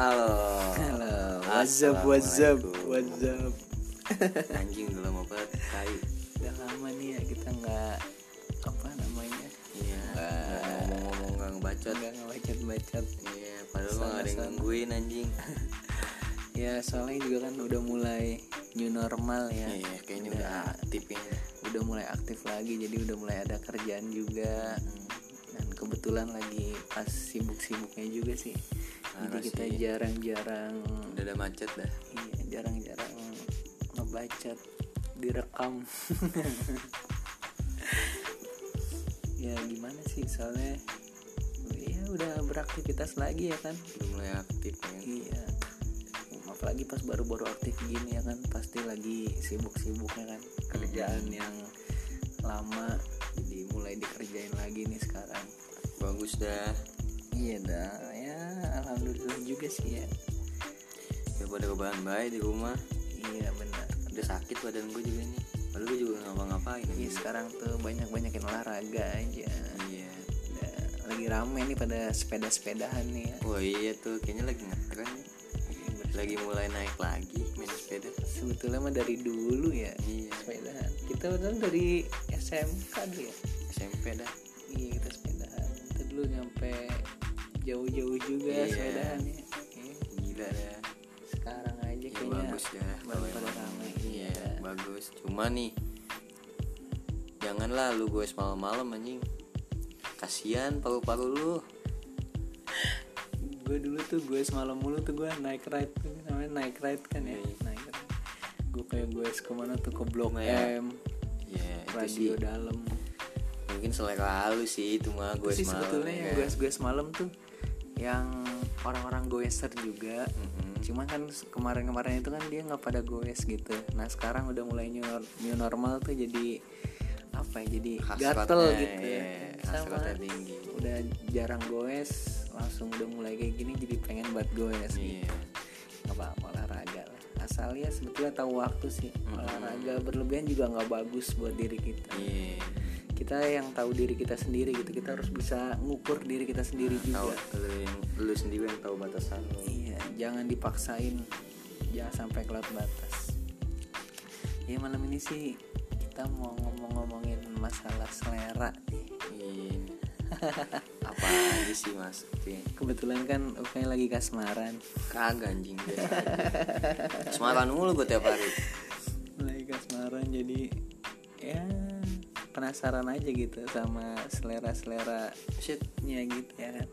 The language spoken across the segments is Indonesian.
Halo. Halo, what's up, what's up, what's up. Anjing udah lama banget kai. Udah lama nih ya kita nggak apa namanya Iya. Ngomong-ngomong nggak ngebacot. nggak ngebacot-bacot. Iya. Padahal mah nggak ada yang gangguin anjing. Ya soalnya juga kan udah mulai new normal ya. Iya. Kayaknya udah aktif ya. Udah mulai aktif lagi, jadi udah mulai ada kerjaan juga. Dan kebetulan lagi pas sibuk-sibuknya juga sih. Jadi Parah kita jarang-jarang Udah ada macet dah. Iya, jarang-jarang ngebacot direkam. ya gimana sih soalnya ya udah beraktivitas lagi ya kan. Udah mulai aktif ya. Iya. Apalagi pas baru-baru aktif gini ya kan pasti lagi sibuk-sibuknya kan kerjaan yang lama jadi mulai dikerjain lagi nih sekarang. Bagus dah. Iya dah ya alhamdulillah juga sih ya. Ya pada kebahan baik di rumah. Iya benar. Udah sakit badan gue juga nih. Padahal gue juga ngapa-ngapain. Iya sekarang tuh banyak-banyakin olahraga aja. Iya. Udah lagi rame nih pada sepeda-sepedahan nih ya. Wah iya tuh kayaknya lagi ngetren nih. Lagi mulai naik lagi main sepeda. Sebetulnya mah dari dulu ya Iya. sepedahan. Kita betul dari SMK dulu ya. SMP dah. Iya kita sepedahan. Kita dulu nyampe jauh-jauh juga Iya. sepedahan ya. Iya. Gila dah. Sekarang aja Ya kayaknya bagus dah baru kalau pada rame. Iya bagus. Cuma nih janganlah lu gue malam-malam anjing. Kasian paru-paru lu. Gue dulu tuh gue semalam mulu tuh gue naik ride tuh namanya naik ride kan ya. Iya. Naik ride. Gue kayak gue ke mana tuh ke Blok Cuma ya, M, Ya itu radio dalam. mungkin selera lu sih itu mah gue sih semalam sebetulnya ya yang gue gue semalam tuh yang orang-orang goeser juga Mm-mm. cuman kan kemarin-kemarin itu kan dia nggak pada goes gitu nah sekarang udah mulai new, new normal tuh jadi apa ya jadi Hasratnya, gatel gitu iya, sama hasratnya tinggi. udah jarang goes langsung udah mulai kayak gini jadi pengen buat goes gitu Iya. nggak apa-apa olahraga lah asal ya sebetulnya tahu waktu sih Mm-mm. olahraga berlebihan juga nggak bagus buat diri kita Iya. Kita yang tahu diri kita sendiri gitu kita harus bisa ngukur diri kita sendiri Tahu juga lu yang lu sendiri yang tahu batasan lu. iya jangan dipaksain jangan sampai kelewat batas ya malam ini sih kita mau ngomong-ngomongin masalah selera nih Iya. Apa aja sih mas? Oke. kebetulan kan Ukay lagi kasmaran Kagak anjing. Semarang mulu gue tiap hari. lagi kasmaran jadi ya penasaran aja gitu sama selera-selera Shit, nya gitu ya kan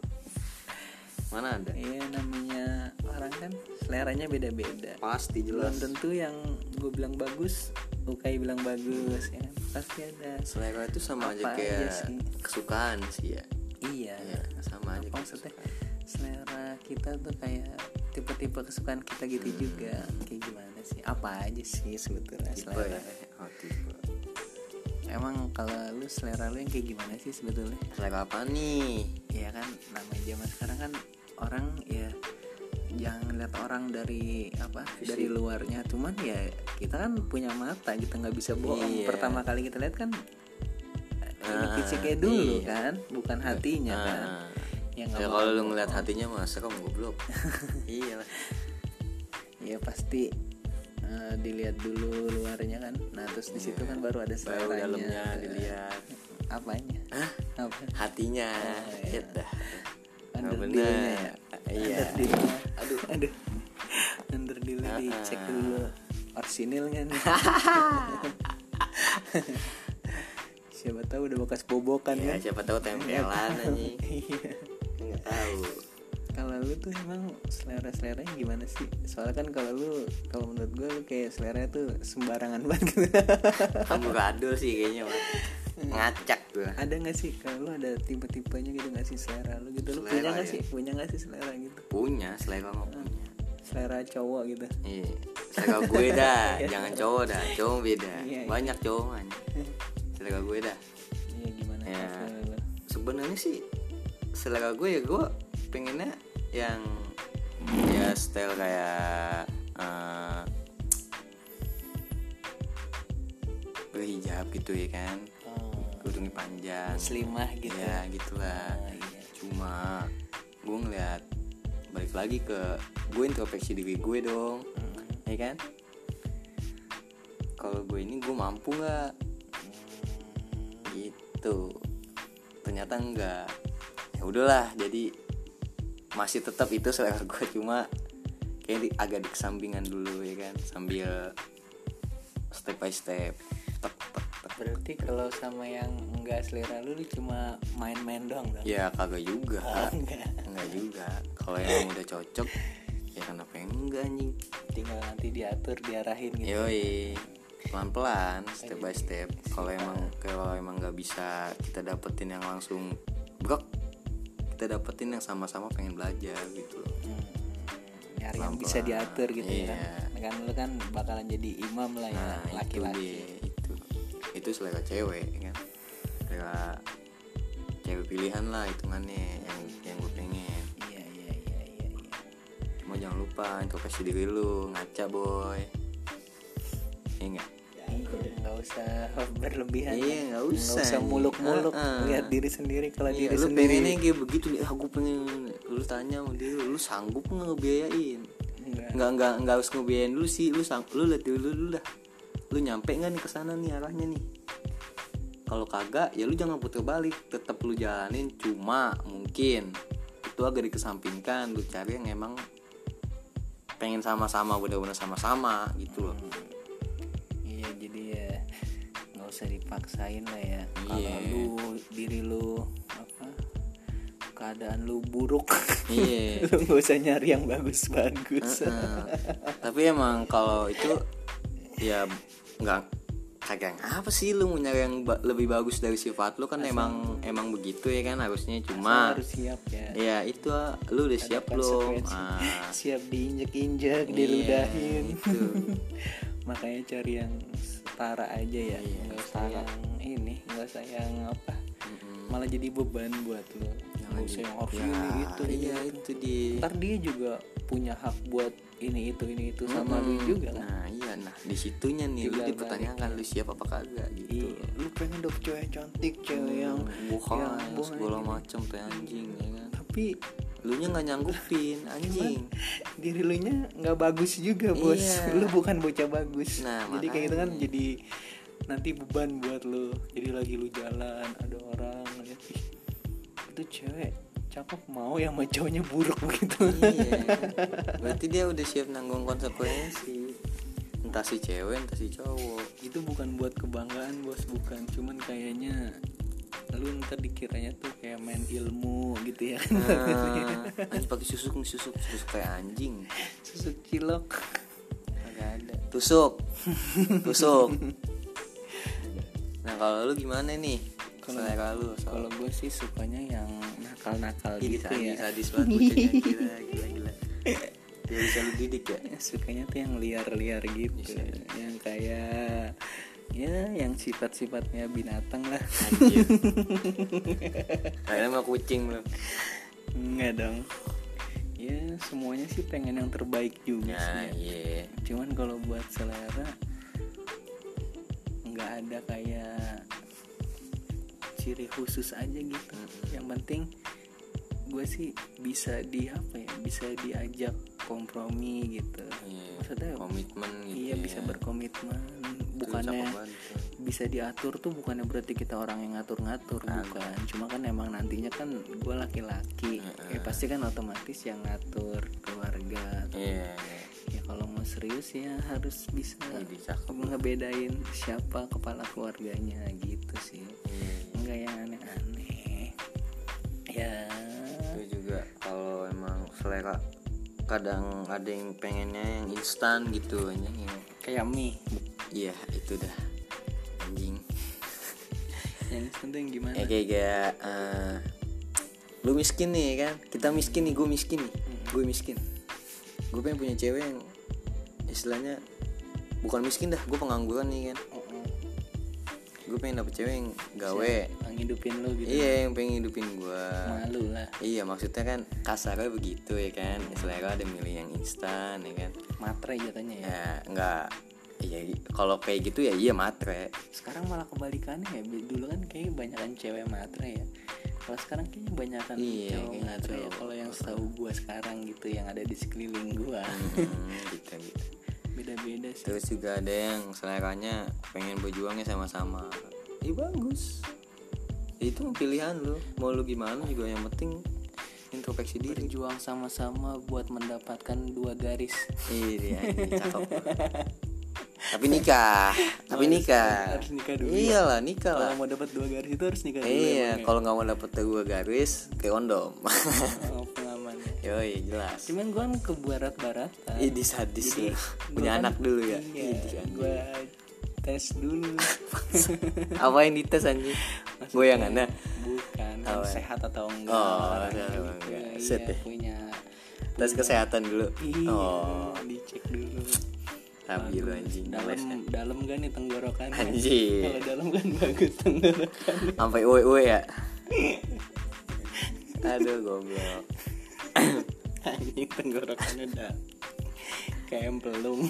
mana ada? Iya namanya orang kan seleranya beda-beda Pasti belum jelas. tentu yang gue bilang bagus Ukai bilang bagus ya kan? pasti ada Selera itu sama aja Apa kayak aja sih? kesukaan sih ya. iya Iya, sama aja. maksudnya kesukaan. selera kita tuh kayak tipe-tipe kesukaan kita gitu Hmm. juga kayak gimana sih apa aja sih sebetulnya Tipe selera ya. Oh, tipe. Emang kalau lu selera lu yang kayak gimana sih sebetulnya Selera apa nih? ya kan namanya zaman sekarang kan orang ya jangan lihat orang dari apa Fisik. dari luarnya cuman ya kita kan punya mata kita nggak bisa bohong Iya. pertama kali kita lihat kan ini Ah, fisiknya dulu iya. kan bukan hatinya kan Ah. ya nggak Ya mau kalau lu ngeliat hatinya mah serem goblok. iya lah. ya pasti eh, dilihat dulu luarnya kan nah terus di situ Iya. kan baru ada seleranya dalamnya dilihat. apanya Hah? apa Hatinya. Oh, iya. Ya dah. under bener. dealnya ya Iya. dealnya. Aduh. aduh under dealnya Ah, dicek ah. dulu orsinil kan siapa tahu udah bekas bobokan Ya kan siapa tahu tempelan anjing. Iya. Enggak tahu. Kalau lu tuh emang selera seleranya gimana sih soalnya kan kalau lu kalau menurut gue lu kayak selera tuh sembarangan banget gitu Amburadul sih kayaknya mah. Ngacak gua. ada nggak sih kalau lu ada tipe-tipenya gitu nggak sih selera lu gitu lu Selera, punya nggak ya? sih punya nggak sih selera gitu Punya selera mah punya. selera cowok gitu Iya. Selera gue dah, Iya. jangan cowok dah. Cowok beda. Iya, iya. Banyak cowok man. Selera gue dah. iya gimana Ya. selera lu Sebenarnya sih selera gue ya gue pengennya yang ya style kayak eh, berhijab gitu ya kan? Oh, kerudungnya panjang. Muslimah gitu. Ya gitulah. Oh, iya. cuma gue ngeliat balik lagi ke gue introspeksi diri gue dong Hmm. ya kan? Kalau gue ini gue mampu nggak? Gitu. Ternyata enggak ya udahlah jadi masih tetap itu selera gue cuma kayak di, agak dikesampingan dulu ya kan? Sambil step by step. Tek tek tek. Berarti kalau sama yang enggak selera lu, lu cuma main-main doang dong ya kagak juga. Oh, enggak. Enggak juga. Kalau yang udah cocok ya kenapa yang enggak anjing? Tinggal nanti diatur diarahin gitu. Yoi. Pelan-pelan step by step. Kalau emang kalau emang nggak bisa kita dapetin yang langsung brok kita dapetin yang sama-sama pengen belajar gitu. Loh Hmm, nyari yang bisa diatur gitu ya. Iya. kan kan lu kan bakalan jadi imam lah ya nah itu laki-laki. dia itu. Itu selera cewek kan? Selera cewek pilihan lah hitungannya yang yang gue pengen. Iya iya iya iya iya. Cuma jangan lupa introspeksi diri lu ngaca boy. Iya usah berlebihan. Iya, nggak usah, usah nih. muluk-muluk. Ah, ah. lihat diri sendiri kalau Iya, diri lu sendiri. pengennya kayak begitu nih aku pengen lu tanya sama dia lu sanggup nggak ngebiayain? Nggak. Nggak nggak harus ngebiayain dulu sih lu sang lu lihat dulu dulu dah. Lu nyampe nggak nih ke sana nih arahnya nih? Kalau kagak ya lu jangan putar balik tetap lu jalanin cuma mungkin itu agak dikesampingkan lu cari yang emang pengen sama-sama bener-bener sama-sama gitu loh iya jadi ya nggak usah dipaksain lah ya. Kalau Iya. lu diri lu apa keadaan lu buruk iya. lu nggak usah nyari yang bagus-bagus. Heeh. tapi emang kalau itu ya nggak kagak apa sih lu mau nyari yang ba- lebih bagus dari sifat lu kan emang emang begitu ya kan harusnya. Asal cuma harus siap ya. Ya itu ah, lu udah siap belum? ah, siap diinjek-injek iya, diludahin. itu makanya cari yang setara aja ya. Iya, nggak usah setara. yang ini nggak usah yang apa. Mm-mm. malah jadi beban buat lo. Nggak usah yang harus Ya, ini itu iya itu. itu di ntar dia juga punya hak buat ini itu ini itu sama lu Mm-mm. juga kan. Nah iya. Nah di situnya nih lu Tinggal dipertanyakan lu siap apa kagak gitu. Iya. Lu pengen dapet cewek cantik cewek yang bukan yang bukan segala macam tuh anjing ya kan? Tapi lu nya nggak nyanggupin anjing. diri lu nya nggak bagus juga bos. Iya. lu bukan bocah bagus. Nah, jadi kayak gitu kan makanya. jadi nanti beban buat lu. Jadi lagi lu jalan ada orang lihat ih itu cewek cakep mau yang sama cowoknya buruk begitu. Iya. Berarti dia udah siap nanggung konsekuensi entah si cewek entah si cowok. Itu bukan buat kebanggaan bos. Bukan. Cuman kayaknya lu ntar dikiranya tuh kayak main ilmu gitu ya. Kan nah, pakai susuk susuk susuk kayak anjing. Susuk cilok. Kagak ada. Tusuk. Tusuk. Nah kalau lu gimana nih? Selera lu kalau gue sih sukanya yang nakal-nakal Ih, gitu sadis, ya. sadis banget bocahnya gila gila gila. Dia bisa lu didik ya? Sukanya tuh yang liar-liar gitu. Bisa. yang kayak ya yang sifat-sifatnya binatang lah. Anjir. Kayaknya mau kucing lu enggak dong. Ya semuanya sih pengen yang terbaik juga nah sih ya. iya. Cuman kalau buat selera nggak ada kayak ciri khusus aja gitu. Yang penting gue sih bisa di apa ya bisa diajak kompromi gitu. Iya maksudnya komitmen gitu iya ya. bisa berkomitmen. Itu bukannya bisa diatur tuh bukannya berarti kita orang yang ngatur-ngatur bukan. Cuma kan emang nantinya kan gue laki-laki. Ya pasti kan otomatis yang ngatur keluarga iya. ya kalau mau serius ya harus bisa cakep ngebedain siapa kepala keluarganya gitu sih. Iya. Enggak yang aneh-aneh selera kadang ada yang pengennya yang instan gitu anjing yang kayak mie. Iya itu dah. Anjing. Yang instan tuh yang gimana? Ya kayak kayak eh, lu miskin nih kan? Kita miskin nih gue miskin nih. Gue miskin. Gue pengen punya cewek yang istilahnya bukan miskin dah gue pengangguran nih kan gue pengen dapet cewek yang gawe. Yang ngidupin lu gitu. Iya yang pengen hidupin gue malu lah. Iya maksudnya kan kasarnya begitu ya kan. Selera ada milih yang instan ya kan. Matre jatuhnya ya? Ya enggak. Iya kalau kayak gitu ya iya matre. Sekarang malah kebalikannya ya. Dulu kan kayak banyak cewek matre ya. Kalau sekarang kayaknya banyak kan Iya, cowok ngatre ya. kalau yang setahu gua sekarang gitu yang ada di sekeliling gua. Hmm, gitu gitu beda-beda sih. Terus juga ada yang seleranya pengen berjuangnya sama-sama. Ih bagus. Itu pilihan lu. Mau lu gimana juga yang penting introspeksi diri. Berjuang sama-sama buat mendapatkan dua garis. Iya anjing, cakep. Tapi nikah tapi harus- nikah. harus nikah dulu ya? iyalah nikah lah. kalau mau dapat dua garis itu harus nikah dulu iya ya? kalau nggak mau dapet dua garis ke kondom Oh, yoi jelas cuman gua kan ke barat-baratan Ini sadis Jadi, gua Punya kan- anak dulu ya. iya, gua tes dulu Apa yang dites anjing? Goyangannya. bukan Apa? sehat atau enggak Oh, sehat atau gitu. enggak. Iya, Set ya? punya Tes kesehatan dulu. iya Oh, dicek dulu tapi lu anjing. dalam Ngelesnya. dalam gak nih tenggorokannya Anjing. kalau dalam kan bagus tenggorokannya Sampai uwe uwe ya. Aduh goblok. Anjing tenggorokannya udah kayak empelung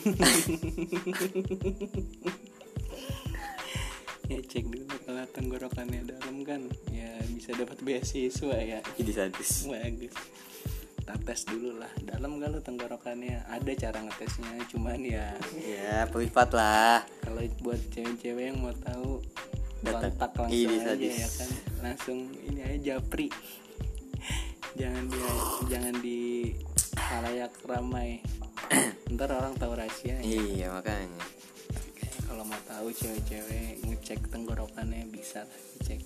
ya cek dulu kalau tenggorokannya dalam kan ya bisa dapat beasiswa ya. Ini sadis. bagus. Kita tes dulu lah. Dalam gak lo tenggorokannya? Ada cara ngetesnya cuman ya Ya, privat lah. kalau buat cewek-cewek yang mau tahu Datang. kontak langsung aja ya kan. Langsung ini aja japri jangan di jangan di halayak ramai ntar orang tahu rahasia Iya, makanya. kalau mau tahu cewek-cewek ngecek tenggorokannya bisa lah dicek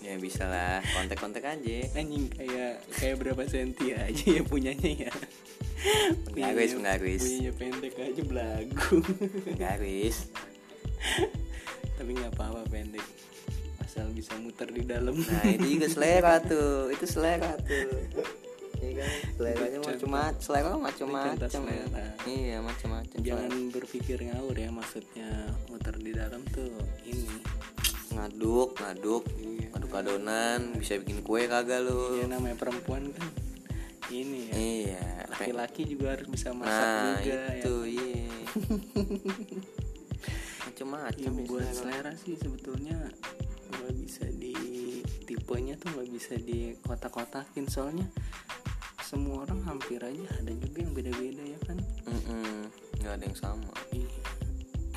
Ya bisa lah, kontak-kontak aja. anjing kayak kayak berapa senti aja ya punyanya ya Garis, Punyanya- garis. punyanya pendek aja belagu Garis. tapi nggak apa-apa pendek asal bisa muter di dalam Nah, itu juga selera tuh. Itu selera tuh. Iya kan? Seleranya macam-macam, selera macam-macam. selera. Iya, macam-macam. jangan berpikir ngawur ya maksudnya muter di dalam tuh ini ngaduk ngaduk Iya. ngaduk adonan bisa bikin kue kagak lu ya namanya perempuan kan ini ya iya laki-laki juga harus bisa masak nah juga itu ya iya macam-macam yang ya, buat selera. selera sih sebetulnya nggak bisa di tipenya tuh nggak bisa di kotak-kotakin soalnya semua orang hampir aja ada juga yang beda-beda ya kan? Nggak ada yang sama. Iya.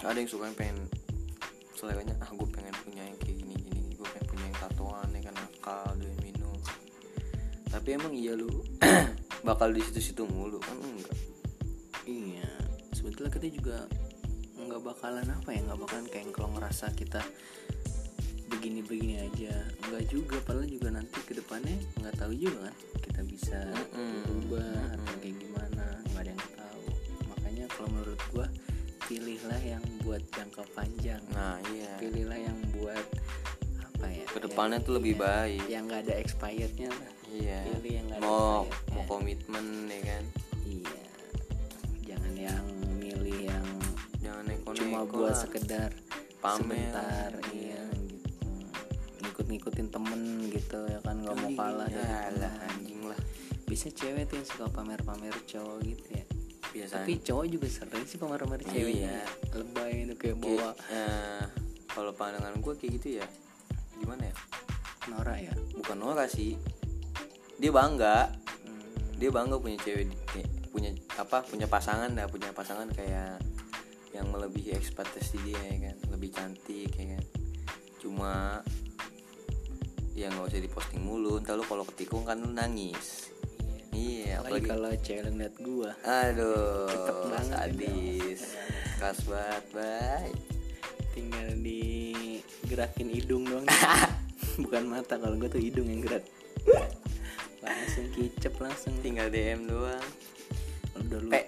ada yang suka yang pengen seleranya ah gue pengen punya yang kayak gini gini gue pengen punya yang tatoan ya kan nakal dan minum. Tapi emang iya lu bakal di situ-situ mulu kan? Enggak. Iya, sebetulnya kita juga nggak bakalan apa ya, nggak bakalan kayak kalau ngerasa kita begini-begini aja, nggak juga. Padahal juga nanti ke depannya nggak tahu juga kan, kita bisa Mm-mm. berubah atau kayak gimana, nggak ada yang tahu. Makanya kalau menurut gua pilihlah yang buat jangka panjang, nah iya. Pilihlah yang buat apa ya? ke depannya tuh lebih baik. yang nggak ada expirednya lah. iya. Pilih yang nggak ada mau mau komitmen ya kan? Iya, jangan yang milih yang jangan neko cuma buat sekedar sebentar iya ngikut-ngikutin temen gitu ya kan nggak mau kalah dari ya lah anjing lah. Bisa cewek tuh yang suka pamer-pamer cowok gitu ya. Biasa tapi cowok juga sering sih pamer-pamer ceweknya Iya. lebay itu kayak bawa. eh, kalau pandangan gue kayak gitu ya. Gimana ya? Nora ya? Bukan Nora sih. Dia bangga. Hmm, dia bangga punya cewek punya apa punya pasangan dah punya pasangan kayak yang melebihi ekspektasi dia ya kan. Lebih cantik ya kan. Cuma ya nggak usah diposting mulu. Ntar lu kalau ketikung kan lu nangis. Iya. Apalagi apalagi kalau cewek ngeliat gua. Aduh Cakep banget sadis keras banget bay. Tinggal digerakin hidung doang bukan mata kalau gua tuh hidung yang gerak. Langsung kicep langsung. Tinggal DM doang. Udah lu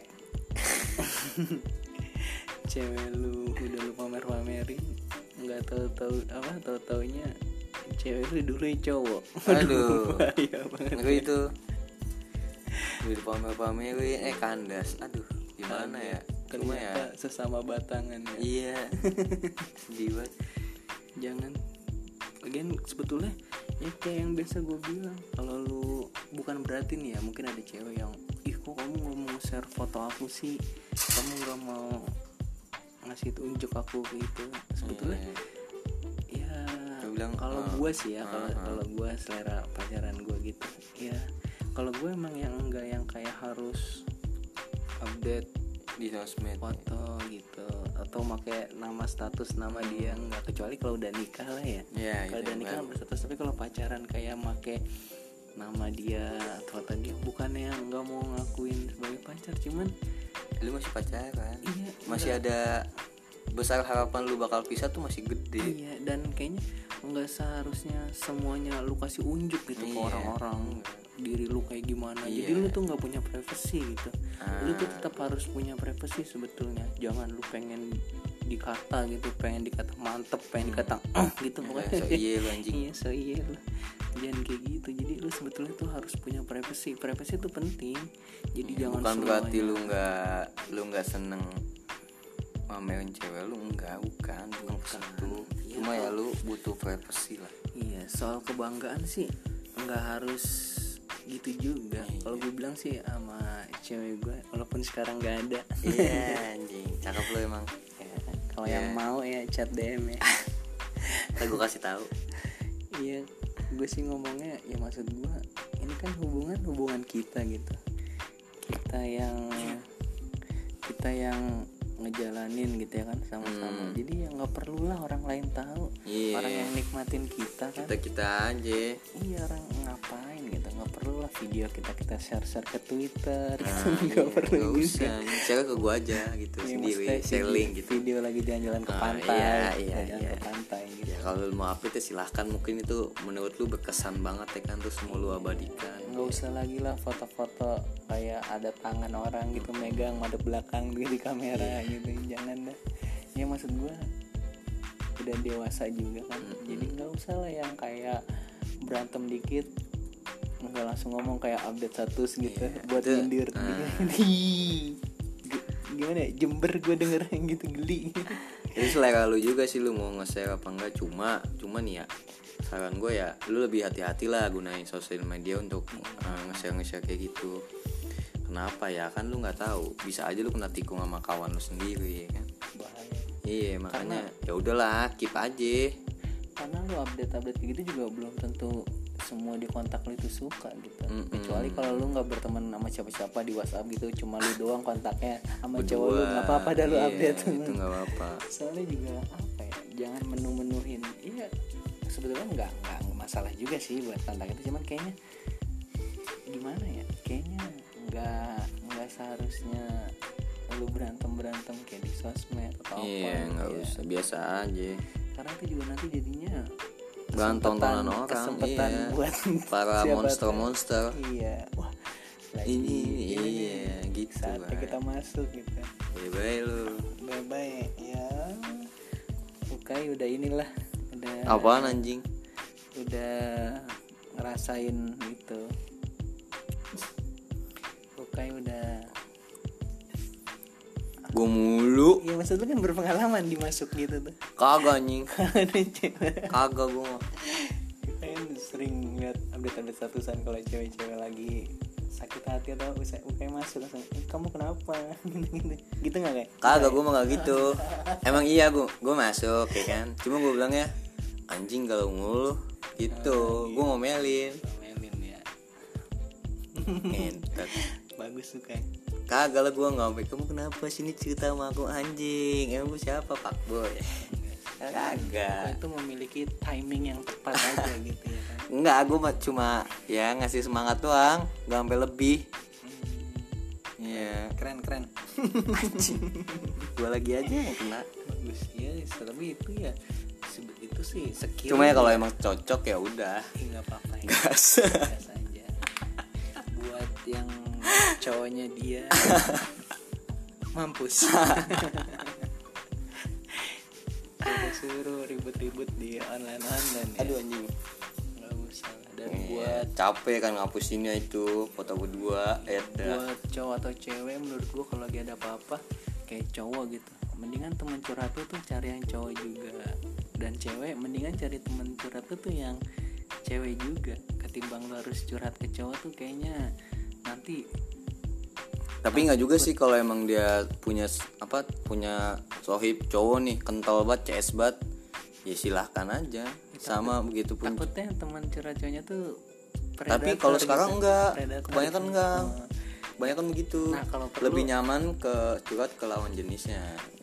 cewek lu udah lu pamer pamerin nggak tahu tahu apa tahu taunya cewek lu dulu cowok. Aduh. bahaya banget gue itu. Gue pamer pamerin eh kandas. Aduh gimana ya? Cuma ya. Sesama batangan ya. Iya. Sedih banget jangan. Lagian sebetulnya ya kayak yang biasa gue bilang kalau lu bukan berarti nih ya mungkin ada cewek yang ih kok kamu nggak mau share foto aku sih? Kamu nggak mau ngasih tunjuk aku gitu. Sebetulnya Iya. Bilang kalau eh, gue sih ya kalau uh, uh. kalau gue selera pacaran gue gitu ya. Kalau gue emang yang enggak yang kayak harus update di sosmed. foto gitu atau pakai nama status nama dia enggak kecuali kalau udah nikah lah ya. Ya kalau itu udah nikah berstatus tapi kalau pacaran kayak make nama dia atau foto dia bukannya nggak mau ngakuin sebagai pacar cuman lu masih pacaran. Iya masih ada besar harapan lu bakal pisah tuh masih gede. Iya dan kayaknya nggak seharusnya semuanya lu kasih unjuk gitu ke Iya. orang-orang diri lu kayak gimana. Jadi Iya. lu tuh nggak punya privasi gitu. Lu tuh Ah. tetap harus punya privasi sebetulnya. Jangan lu pengen dikata gitu pengen dikata mantep pengen dikata "Ah," gitu Ya, pokoknya. so iya lu anjing. Iya so iya lu. Jangan kayak gitu. Jadi lu sebetulnya tuh harus punya privasi privasi itu penting. Jadi jangan bukan semuanya berarti lu nggak lu nggak seneng mamerin cewek lu enggak bukan bukan ke situ Iya, cuma ya lu butuh privacy lah Iya, soal kebanggaan sih nggak harus gitu juga. Iya. Kalau gue bilang sih sama cewek gue, walaupun sekarang nggak ada. iya anjing cakep lu emang Ya, Kalau Iya. yang mau ya chat DM ya. Ntar gue kasih tahu Iya, gue sih ngomongnya ya maksud gue ini kan hubungan hubungan kita gitu. Kita yang kita yang ngejalanin gitu ya kan sama-sama. Hmm. Jadi ya nggak perlu lah orang lain tahu. Iya. Orang yang nikmatin kita kan. kita kita aja Iya orang ngapain gitu nggak perlu lah video kita kita share share ke Twitter Nah, gitu iya, nggak perlu nggak juga. usah cewek ke gua aja gitu Iya, sendiri share link gitu Video lagi jalan-jalan ke Ah, pantai, iya, iya, jalan iya. ke pantai gitu. ya kalau lu mau update ya silahkan mungkin itu menurut lu berkesan banget ya kan terus mau lu abadikan Nggak usah lagi lah foto-foto kayak ada tangan orang gitu megang madep belakang di, di kamera Iya. gitu. Jangan dah. Ya maksud gua udah dewasa juga kan. Jadi nggak usah lah yang kayak berantem dikit nggak langsung ngomong kayak update status gitu Iya, buat itu, nyindir. G- gimana ya? Jember gue denger yang gitu geli. Jadi selera lu juga sih lu mau nge-share apa enggak? Cuma cuma nih ya saran gue ya lu lebih hati-hati lah gunain sosial media untuk uh, nge-share nge-share kayak gitu. Kenapa ya kan lu nggak tahu bisa aja lu kena tikung sama kawan lu sendiri ya kan. bahaya Iya makanya ya udahlah keep aja. karena lu update update kayak gitu juga belum tentu semua di kontak lu itu suka gitu Mm-mm. kecuali kalau lu nggak berteman sama siapa-siapa di WhatsApp gitu cuma lu doang kontaknya sama Berdua. cowok lu nggak apa-apa dah lu Iya, update itu nggak apa-apa. soalnya juga apa ya jangan menu-menuhin iya sebetulnya nggak nggak masalah juga sih buat kontak itu cuman kayaknya gimana ya kayaknya nggak nggak seharusnya lu berantem berantem kayak di sosmed atau Iya apa nggak ya. usah biasa aja. karena itu juga nanti jadinya Bahan tontonan orang kesempatan iya. buat Para monster-monster. iya wah lagi Ini, ini iya, gitu, saatnya kita masuk gitu Bye bye lu. bye bye ya oke udah inilah udah Apaan anjing? udah ngerasain gitu oke udah Gue mulu. Iya maksudnya kan berpengalaman dimasuk gitu tuh. Kagak anjing. Kagak gue mah. kan sering lihat update-update statusan kalau cewek-cewek lagi sakit hati atau usai UKM masuk. Langsung "Eh, kamu kenapa? Gitu gitu gitu nggak kayak Kagak gue mah gak gitu. Emang iya gue gue masuk ya kan? Cuma gue bilang ya Anjing kalau mulu. Gitu. Gue ngomelin ngomelin ya. Entet bagus suka Kagak lah gue ngomel Kamu kenapa sini cerita sama aku anjing? Emang gue siapa pak boy? Kagak. Itu memiliki timing yang tepat aja gitu ya kan Enggak gue cuma Ya ngasih semangat doang. Gak sampai lebih. Iya. Keren keren. Gue lagi aja yang kena. Bagus. Ya tapi itu ya itu sih skill Cuma ya kalau emang cocok ya udah. Nggak apa-apa ya. Gas Gas aja. Buat yang cowoknya dia. Mampus. Suruh ribut-ribut di online online ya. Aduh anjing. Nggak usah. Dan buat capek kan ngapusinnya itu foto berdua Eda buat cowok atau cewek menurut gua kalau lagi ada apa-apa kayak cowok gitu. Mendingan teman curhat tuh cari yang cowok juga dan cewek mendingan cari teman curhat lu tuh yang cewek juga. Ketimbang lu harus curhat ke cowok tuh kayaknya nanti tapi nggak juga sih kalau emang dia punya apa punya sohib cowok nih kental banget CS banget. Ya silahkan aja. Sama begitu pun. takutnya teman curhat cowoknya tuh tapi kalau gitu. sekarang enggak Predator kebanyakan gitu. enggak Oh. kebanyakan begitu. Nah, kalau perlu- lebih nyaman ke curhat ke lawan jenisnya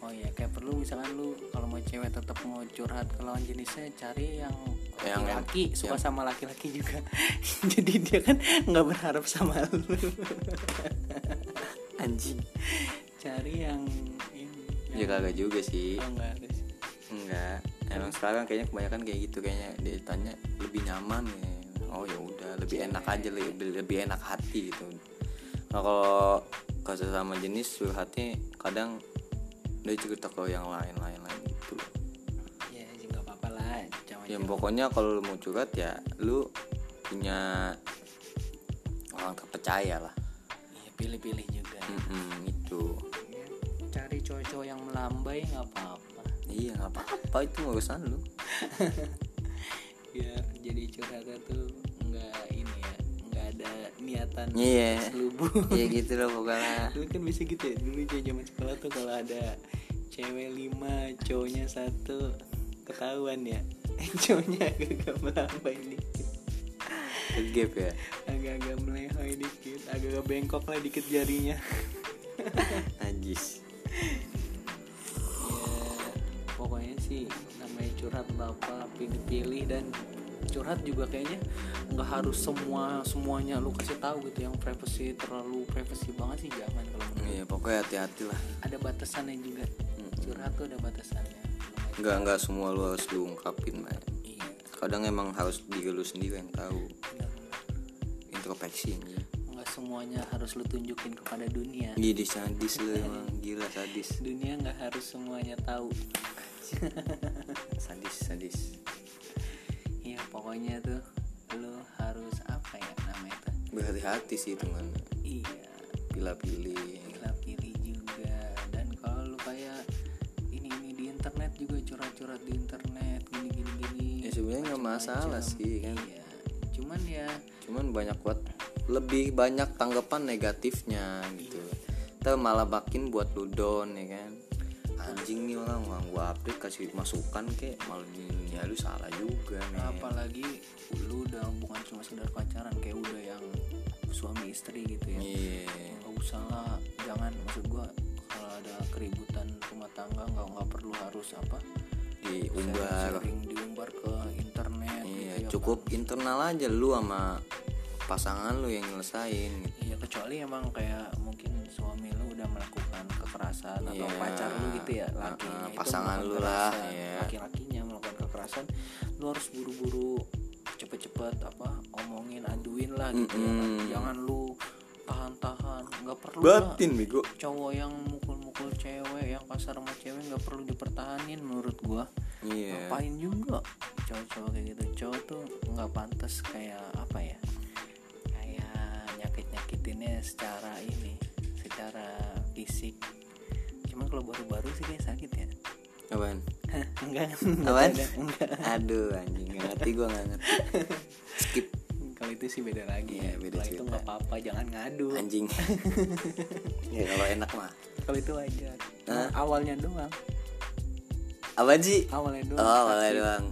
Oh iya, kayak perlu misalkan lu kalau mau cewek tetap mau curhat ke lawan jenisnya cari yang Yang- laki-laki suka yang- sama laki-laki juga. Jadi dia kan nggak berharap sama lu. anjing cari yang ini. ya kagak juga sih oh, enggak ada sih. enggak emang sekarang kayaknya kebanyakan kayak gitu kayaknya dia tanya lebih nyaman ya oh ya udah lebih enak aja lebih lebih enak hati gitu nah kalau ke sesama jenis curhatnya kadang dia cerita ke yang lain lain lain gitu Ya sih nggak apa-apa lah. Jangan yang pokoknya kalau lu mau curhat ya lu punya orang terpercaya lah Iya, pilih-pilih juga. Mm-mm, itu Ya, cari cowok-cowok yang melambai nggak apa-apa. iya nggak apa-apa itu urusan lu Biar jadi curhatnya tuh nggak ini ya, ada niatan iya. selubung. iya gitu loh pokoknya. Dulu kan bisa gitu ya dulu zaman sekolah tuh kalau ada cewek lima cowoknya satu ketahuan ya. Cowoknya agak-agak melambai dikit. Kegap ya? Agak-agak melehoi dikit agak-agak bengkok lah dikit jarinya. Najis. Ya pokoknya sih namanya curhat bapak pilih-pilih dan curhat juga kayaknya nggak harus semua semuanya lu kasih tahu gitu. Yang privacy terlalu privacy banget sih jangan kalau iya pokoknya hati-hati lah. Ada batasannya juga. Curhat tuh ada batasannya. Nggak nggak semua lu harus lu ungkapin lah iya. Kadang emang harus diri lu sendiri yang tahu. Introspeksi nggak semuanya harus lu tunjukin kepada dunia. Gini sadis lu emang. Gila sadis. Dunia nggak harus semuanya tahu. Sadis sadis. iya pokoknya tuh lu harus apa ya namanya tuh? Berhati-hati sih teman iya. Pilih-pilih. Pilih-pilih juga. Dan kalau lu kayak ini ini di internet juga curhat-curhat di internet gini gini gini ya sebenarnya nggak masalah macam-macam. sih kan? Iya. Cuman ya cuman banyak buat lebih banyak tanggapan negatifnya gitu. Kita malah makin buat lu down ya kan anjing nih orang orang gua update kasih masukan kek. Malah ya lu salah juga nih. Apalagi lu udah bukan cuma sekedar pacaran kayak udah yang suami istri gitu ya. Iya. Nggak usah lah jangan. Maksud gua kalau ada keributan rumah tangga nggak nggak perlu harus apa diumbar. sering diumbar ke internet iya gitu ya cukup internal aja lu sama pasangan lu yang nyelesain gitu. Iya kecuali emang kayak kekerasan atau Iya. pacar lu gitu ya lakinya Uh-uh, itu pasangan lu lah, iya. laki-lakinya melakukan kekerasan lu harus buru-buru cepet-cepet apa omongin aduin lah gitu ya kan. Mm-mm. jangan lu tahan-tahan nggak perlu lah batin bego cowok yang mukul-mukul cewek yang kasar sama cewek nggak perlu dipertahanin menurut gua iya ngapain juga cowok-cowok kayak gitu cowok tuh nggak pantas kayak apa ya kayak nyakit nyakitinnya secara ini secara fisik cuman kalau baru-baru sih kayak sakit ya. Apaan? Enggak. Apaan? enggak, enggak. aduh anjing nggak ngerti gua nggak ngerti. Skip. Kalau itu sih beda lagi. Ya beda kalau itu nggak apa-apa jangan ngadu. Anjing. Ya kalau enak mah. Kalau itu wajar. Nah, awalnya doang. Apa sih? Awalnya oh doang awalnya sakit. doang.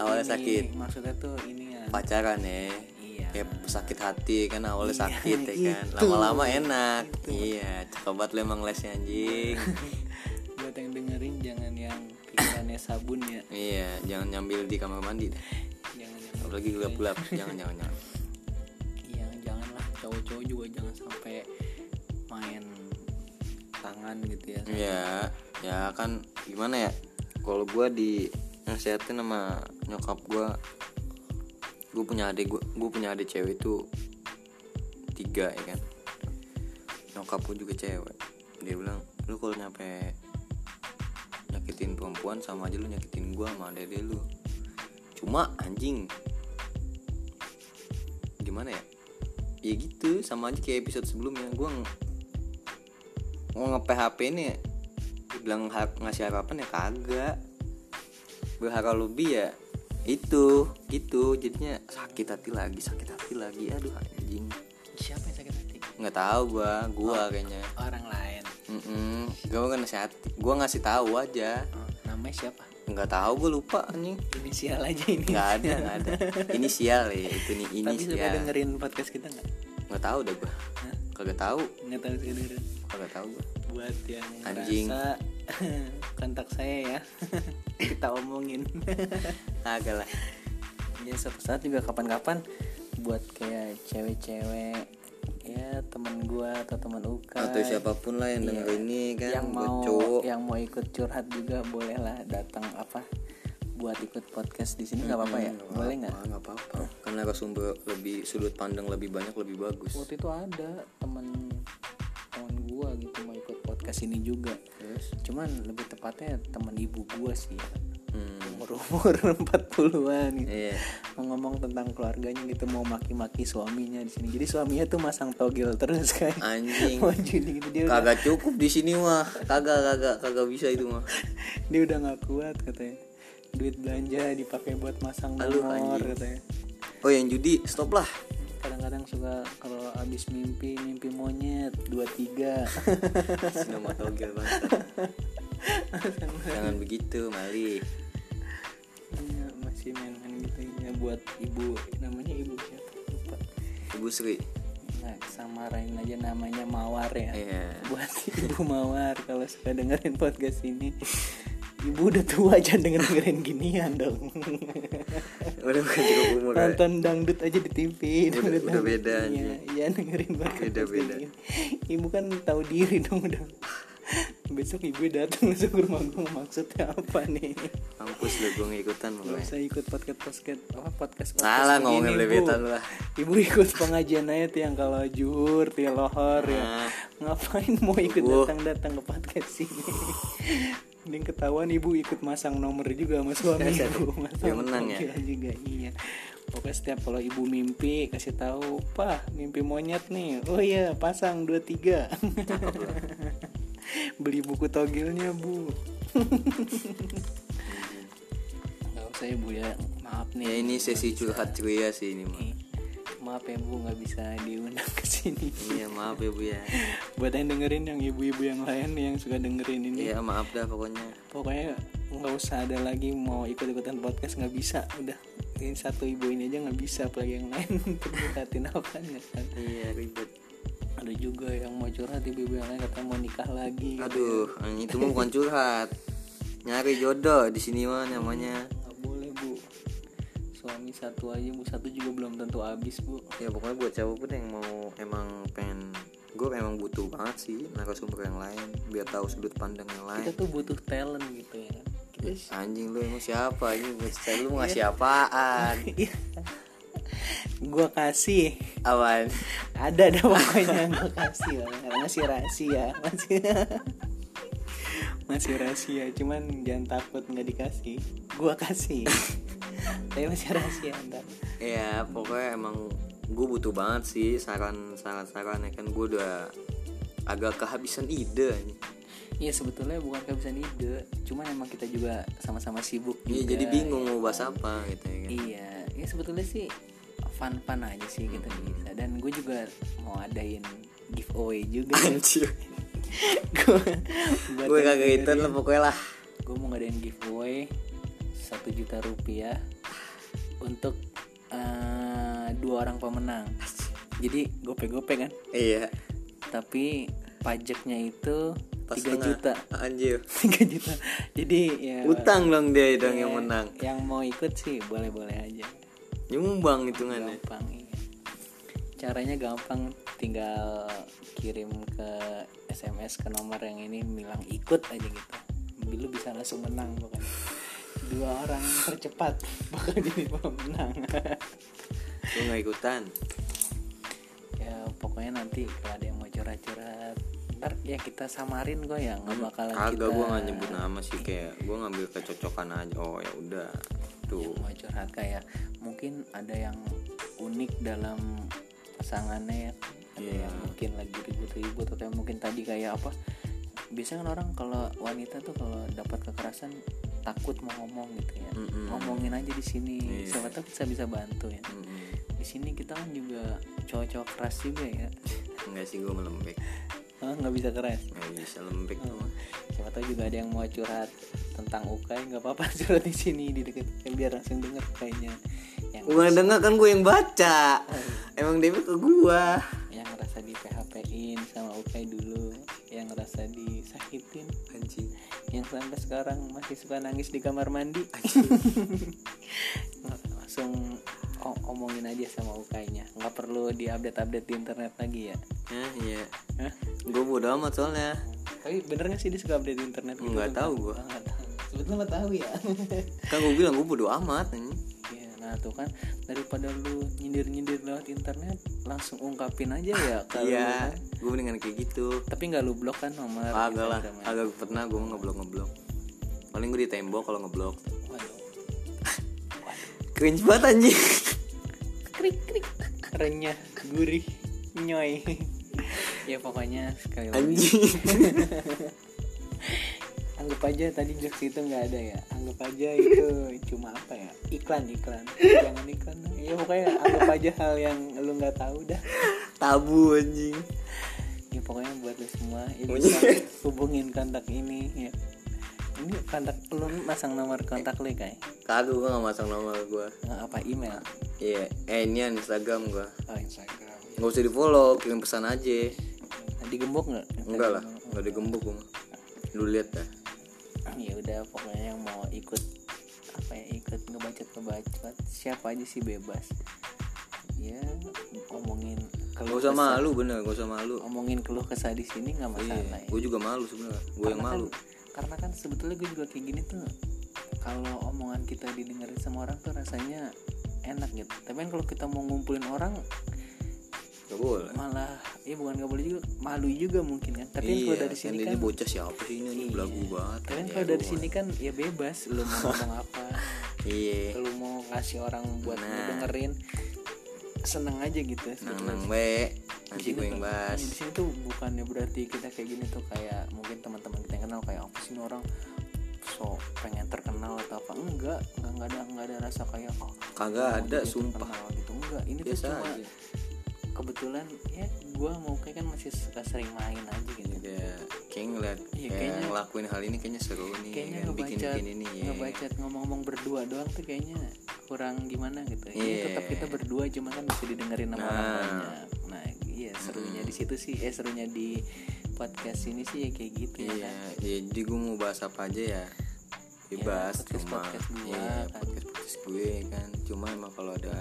Awalnya Ini, sakit. maksudnya tuh ini ya. Pacaran ya iya. Kayak sakit hati kan awalnya Iya, sakit ya kan. Itu. lama-lama enak. Iya cakep banget lu emang lesnya anjing. Buat yang dengerin jangan yang pikirannya sabun ya. Iya jangan nyambil di kamar mandi dah jangan yang apalagi gelap-gelap. jangan jangan jangan. Iya janganlah. Cowok-cowok juga jangan sampai main tangan gitu ya Iya, ya kan gimana ya? Kalau gua di nasihatin sama nyokap gua, gue punya adik gua, gue punya adik cewek itu tiga ya kan. Nyokap gua juga cewek. Dia bilang, lu kalau nyampe nyakitin perempuan sama aja lu nyakitin gua sama dede lu. Cuma anjing. Gimana ya? Ya gitu, sama aja kayak episode sebelumnya ng- mau nge PHP ini ya, bilang ngasih harapan ya kagak berharap lebih ya itu gitu jadinya sakit hati lagi sakit hati lagi. Aduh anjing. Siapa yang sakit hati? Nggak tahu gua gua kayaknya. orang lain. Mm gua kan ngasih hati gua ngasih tahu aja. Oh, namanya siapa? Nggak tahu gue lupa anjing. Inisial aja ini. Nggak ada nggak ada. Inisial ya itu nih tapi suka dengerin podcast kita nggak? Nggak tahu dah gue Hah? kagak tahu. Nggak tahu sih dengerin. Kagak tahu gue buat yang Anjing. merasa kontak saya ya. Kita omongin. Kagak lah. Ya suatu saat juga kapan-kapan buat kayak cewek-cewek ya teman gua atau teman Uka. Atau siapa pun lah yang Iya. denger ini kan yang mau cowok. yang mau ikut curhat juga boleh lah datang apa buat ikut podcast di sini nggak apa-apa ya? Hmm, boleh nggak nggak? apa-apa karena narasumber lebih sudut pandang lebih banyak lebih bagus. Waktu itu ada teman teman gua gitu mau ikut podcast ini juga. Terus? cuman lebih tepatnya teman ibu gua sih. Ya. hmm, umur umur 40-an gitu. Iya. Mau ngomong tentang keluarganya gitu mau maki-maki suaminya di sini. Jadi suaminya tuh masang togel terus kan. Anjing. Mau judi gitu dia udah, kagak cukup di sini mah. Kagak kagak kagak bisa itu mah. Dia udah nggak kuat katanya. Duit belanja dipakai buat masang Aduh, nomor anjing. katanya. Oh yang judi stop lah kadang-kadang suka kalau abis mimpi mimpi monyet dua tiga. Nama togel banget jangan begitu mali. Iya, masih main-main gitu. Ya buat ibu. Namanya ibu siapa? Lupa. Ibu Sri. Nah samarain aja namanya mawar ya. Iya. Buat ibu mawar kalau suka dengerin podcast ini ibu udah tua aja denger dengerin ginian dong udah bukan cukup umur ya nonton dangdut aja di TV Udah- udah beda, iya anjing. iya dengerin podcast Beda- beda. gini. ibu kan tahu diri dong udah besok ibu datang langsung ke rumah gue maksudnya apa nih kampus lah gue ngikutan Gak pokoknya usah ikut podcast podcast apa podcast salah ngomongin lebetan lu lah Ibu ikut pengajian aja tuh yang kalau juhur, tuh yang lohor ya. Ah. Ngapain mau ikut Ibu. datang-datang ke podcast ini? Mending ketahuan ibu ikut masang nomor juga sama suami ibu. Masang Dia menang ya? juga iya. Pokoknya setiap kalau ibu mimpi kasih tahu, "Pak, mimpi monyet nih." Oh iya, pasang 23. Beli buku togilnya, Bu. Gak usah ya, Bu ya. Maaf nih. ya ini sesi nggak curhat ceria sih ini mah maaf ya bu nggak bisa diundang ke sini. Iya maaf ya bu ya. Buat yang dengerin yang ibu-ibu yang lain yang suka dengerin ini. Iya maaf dah pokoknya. Pokoknya nggak usah ada lagi mau ikut-ikutan podcast nggak bisa. Udah ini satu ibu ini aja nggak bisa apalagi yang lain. Curhatin apa kan iya ribet. Ada juga yang mau curhat ibu-ibu yang lain katanya mau nikah lagi aduh yang itu mah bukan curhat. Nyari jodoh di sini mah namanya suami satu aja bu. Satu juga belum tentu habis bu. Ya pokoknya buat siapa pun yang mau emang pengen gue emang butuh banget sih narasumber yang lain biar tahu sudut pandang yang lain. Kita tuh butuh talent gitu ya. Kita anjing lu emang siapa ini? Lu mau ngasih apaan? Gua kasih. Awan ada ada pokoknya gue kasih lah. Masih rahasia masih masih rahasia. Cuman jangan takut nggak dikasih. Gua kasih tapi masih rahasia ntar ya pokoknya emang gue butuh banget sih saran saran saran ya kan gue udah agak kehabisan ide. Iya sebetulnya bukan kehabisan ide cuman emang kita juga sama-sama sibuk Iya jadi bingung ya mau bahas kan. apa gitu ya kan. iya ya sebetulnya sih fun fun aja sih kita bisa dan gue juga mau adain giveaway juga Anjir. gue Gue kagak itu lah pokoknya lah. gue mau ngadain giveaway satu juta rupiah untuk eh, dua orang pemenang jadi gope-gope kan Iya. tapi pajaknya itu Pas 3 tengah. juta Anjir. 3 juta jadi ya Utang dong dia dong ya, yang menang. yang mau ikut sih boleh-boleh aja Nyumbang hitungannya. gampang iya. caranya gampang tinggal kirim ke SMS ke nomor yang ini bilang ikut aja gitu lu bisa langsung menang pokoknya dua orang tercepat bakal jadi pemenang Lu nggak ikutan. ya pokoknya nanti kalau ada yang mau curhat-curhat ntar ya kita samarin kok ya nggak bakalan kita Kagak gue nggak nyebut nama sih kayak gue ngambil kecocokan aja. Oh ya udah. Tuh. yang mau curhat kayak mungkin ada yang unik dalam pasangannya ya ada Iya. yang mungkin lagi ribut-ribut atau yang mungkin tadi kayak apa biasanya kan orang kalau wanita tuh kalau dapat kekerasan takut mau ngomong gitu ya Mm-mm. ngomongin aja di sini Iya. siapa tahu bisa bisa bantu ya Mm-mm. di sini kita kan juga cowok-cowok keras juga ya Enggak sih gue melembek. oh, nggak bisa keras nggak bisa lembek mah. siapa tahu juga ada yang mau curhat tentang Ukai nggak apa-apa curhat di sini di deket biar langsung denger kayaknya yang gue denger kan gue yang baca emang dia ke gua yang ngerasa di PHP-in sama Ukai dulu yang ngerasa disakitin anjing yang sampai sekarang masih suka nangis di kamar mandi langsung omongin aja sama Ukainya nggak perlu diupdate-update di internet lagi ya Hah, iya Hah? gue bodo amat soalnya tapi bener gak sih dia suka update di internet gitu? Nggak tahu gua. Oh, nggak tahu. sebetulnya ya kan gue bilang gue bodo amat anjing. Iya, nah tuh kan daripada lu nyindir-nyindir lewat internet langsung ungkapin aja ya kalau iya gue mendingan kayak gitu. Tapi nggak lu blok kan nomor agak lah agak pernah gue ngeblok ngeblok paling gue di tembok kalau ngeblok. Waduh. cringe banget anjing. Krik krik. Renyah gurih nyoy. Ya pokoknya sekali lagi. Anjing anggap aja tadi jokes itu nggak ada ya. Anggap aja itu cuma apa ya? Iklan iklan. Jangan iklan dong. ya pokoknya anggap aja hal yang lu nggak tahu dah. Tabu anjing. Ya pokoknya buat lu semua ya bisa hubungin kontak ini ya. Ini kontak lu masang nomor kontak lu kayak kagak gue gak masang nomor gue apa email? Iya eh ini Instagram gue oh Instagram. Nggak usah di follow kirim pesan aja. Digembok nggak? Enggak lah nggak digembok gue mah. Lu lihat dah. Ya udah pokoknya yang mau ikut apa ya ikut ngebacot ngebacot siapa aja sih bebas. Ya omongin gak keluh usah kesah- malu bener gak usah malu. Omongin keluh kesah di sini nggak masalah iya ya. gue juga malu sebenarnya. Gue yang Karena malu. kan, karena kan sebetulnya gue juga kayak gini tuh. Kalau omongan kita didengerin sama orang tuh rasanya enak gitu. Tapi kan kalau kita mau ngumpulin orang gak boleh. Malah ya bukan nggak boleh juga malu juga mungkin kan tapi kan kalau dari sini ini kan bocah siapa sih ini? Ini Iya. belagu banget tapi kan Ya, kalau dari sini kan ya bebas lu mau ngomong apa. Iya. Lu mau ngasih orang buat Nah. dengerin seneng aja gitu sebetulnya. nang be. Nanti gue yang bahas. di sini tuh bukannya berarti kita kayak gini tuh kayak mungkin teman-teman kita yang kenal kayak apa sih ini orang so pengen terkenal atau apa? Enggak enggak enggak ada enggak ada rasa kayak oh kagak ada sumpah. gitu. Enggak ini tuh cuma aja kebetulan ya gua mau kayak kan masih suka sering main aja gitu. Kayak kayak ngeliat Iya, kayak kayaknya- ngelakuin hal ini kayaknya seru nih kayaknya kan, bikin bikin ini ya ngomong-ngomong berdua doang tuh kayaknya kurang gimana gitu. Ini Iya. tetap kita berdua cuma kan bisa didengerin sama orang Nah. banyak. Nah iya serunya di situ sih eh serunya di podcast ini sih ya kayak gitu ya iya kan. ya, jadi gue mau bahas apa aja ya? Bebas Ya, podcast- cuma podcast gua iya kan. podcast podcast gue kan. Cuma emang kalau ada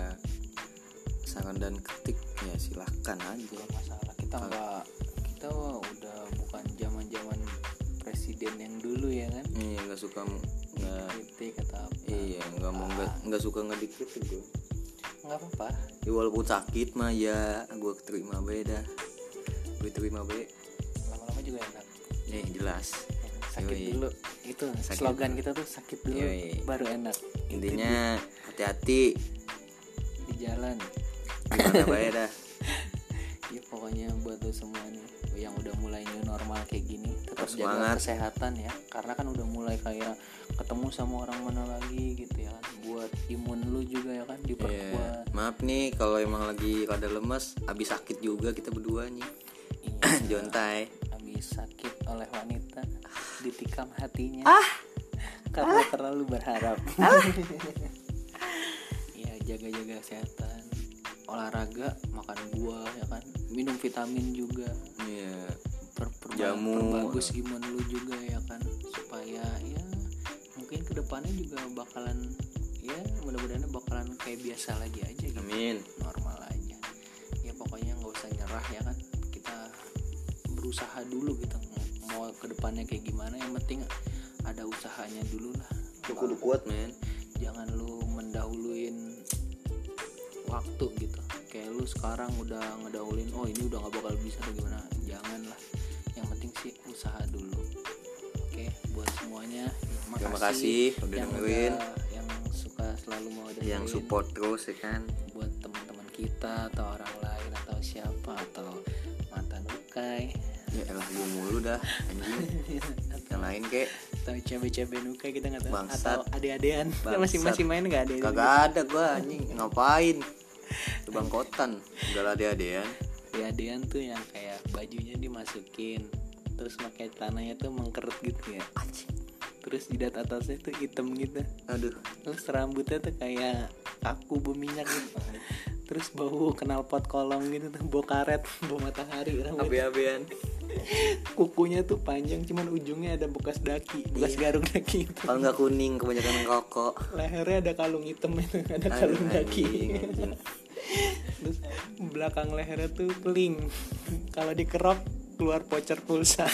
saran dan kritik ya silahkan aja. Gak masalah. Kita nggak kita udah bukan zaman zaman presiden yang dulu ya kan? Iya nggak suka nggak atau apa. Iya nggak mau nggak nggak suka nggak dikritik gue nggak apa-apa. Ya, walaupun sakit mah ya gue terima beda gue terima be lama-lama juga enak. Ya jelas. Sakit Yoi. dulu. Itu Sakit slogan kita tuh sakit dulu Yoi. baru enak. Intinya hati-hati. Di jalan. Gimana bae dah pokoknya buat lo semua nih yang udah mulai new normal kayak gini tetap Tetap jaga semangat. kesehatan ya. Karena kan udah mulai kayak ketemu sama orang mana lagi gitu ya kan. Buat imun lu juga ya kan diperkuat. Maaf nih kalau emang lagi rada lemes habis sakit juga kita berdua nih. Iya. Jontai. Habis sakit oleh wanita ditikam hatinya. Ah. karena terlalu berharap. Ya jaga-jaga kesehatan olahraga makan buah ya kan? Minum vitamin juga. Iya. Per, perba- Jamu. perbagus imun lu juga ya kan? Supaya ya mungkin ke depannya juga bakalan ya mudah-mudahan bakalan kayak biasa lagi aja gitu. Amin. Normal aja. Ya pokoknya nggak usah nyerah ya kan? Kita berusaha dulu gitu. Mau ke depannya kayak gimana yang penting ada usahanya dulu lah. Lu kudu kuat men. Jangan lu mendahuluin waktu gitu. Kayak lu sekarang udah ngedahulin oh ini udah nggak bakal bisa atau gimana? Jangan lah yang penting sih usaha dulu. Oke buat semuanya Terima kasih. udah yang dengerin. udah- yang suka selalu mau dengerin. Yang support terus ya kan? Buat teman-teman kita atau orang lain atau siapa atau mantan ukai. Ya elah gue mulu dah anjing. Yang lain kek. Atau cewek-cewek nukai kita nggak tahu. Bangsat. atau ade-adean masih masih main nggak ade kagak ada gua anjing. Ngapain Itu bangkotan udah lah ya ade-adean tuh yang kayak bajunya dimasukin terus pakai tanahnya tuh mengkerut gitu ya. Terus jidat atasnya tuh hitam gitu. Aduh. Terus rambutnya tuh kayak aku berminyak gitu terus bau kenal pot kolong gitu tuh bau karet bau matahari rambut abe-abean. Kukunya tuh panjang cuman ujungnya ada bekas daki bekas garuk daki itu. Kalau nggak kuning kebanyakan rokok. Lehernya ada kalung hitam itu ada kalung daki. terus belakang lehernya tuh keling. Kalau dikerok keluar voucher pulsa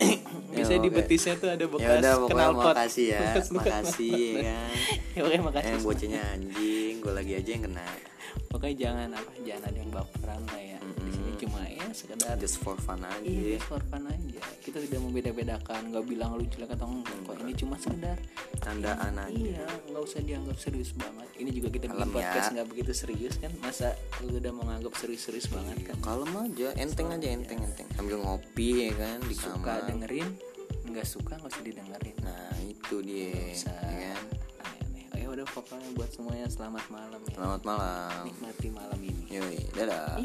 bisa di oke. betisnya tuh ada bekas udah pokoknya knalpot makasih ya makasih ya kan. Ya pokoknya makasih. Yang bocahnya anjing gue lagi aja yang kena. Pokoknya jangan apa jangan ada yang baperan lah ya cuma ya sekedar just for fun aja Iya, just for fun aja. Kita tidak membeda-bedakan, nggak bilang lu jelek atau enggak kok. Ini cuma sekedar tandaan aja Iya, nggak usah dianggap serius banget. Ini juga kita bikin podcast ya. nggak begitu serius kan? Masa lu udah mau nganggap serius-serius banget kan? kalem aja enteng aja enteng enteng sambil ngopi ya kan di Suka kamar dengerin, nggak suka nggak usah didengerin. nah itu dia ya kan Aneh-aneh. Oh ya udah pokoknya buat semuanya selamat malam ya. selamat malam Nikmati malam ini. yoi dadah.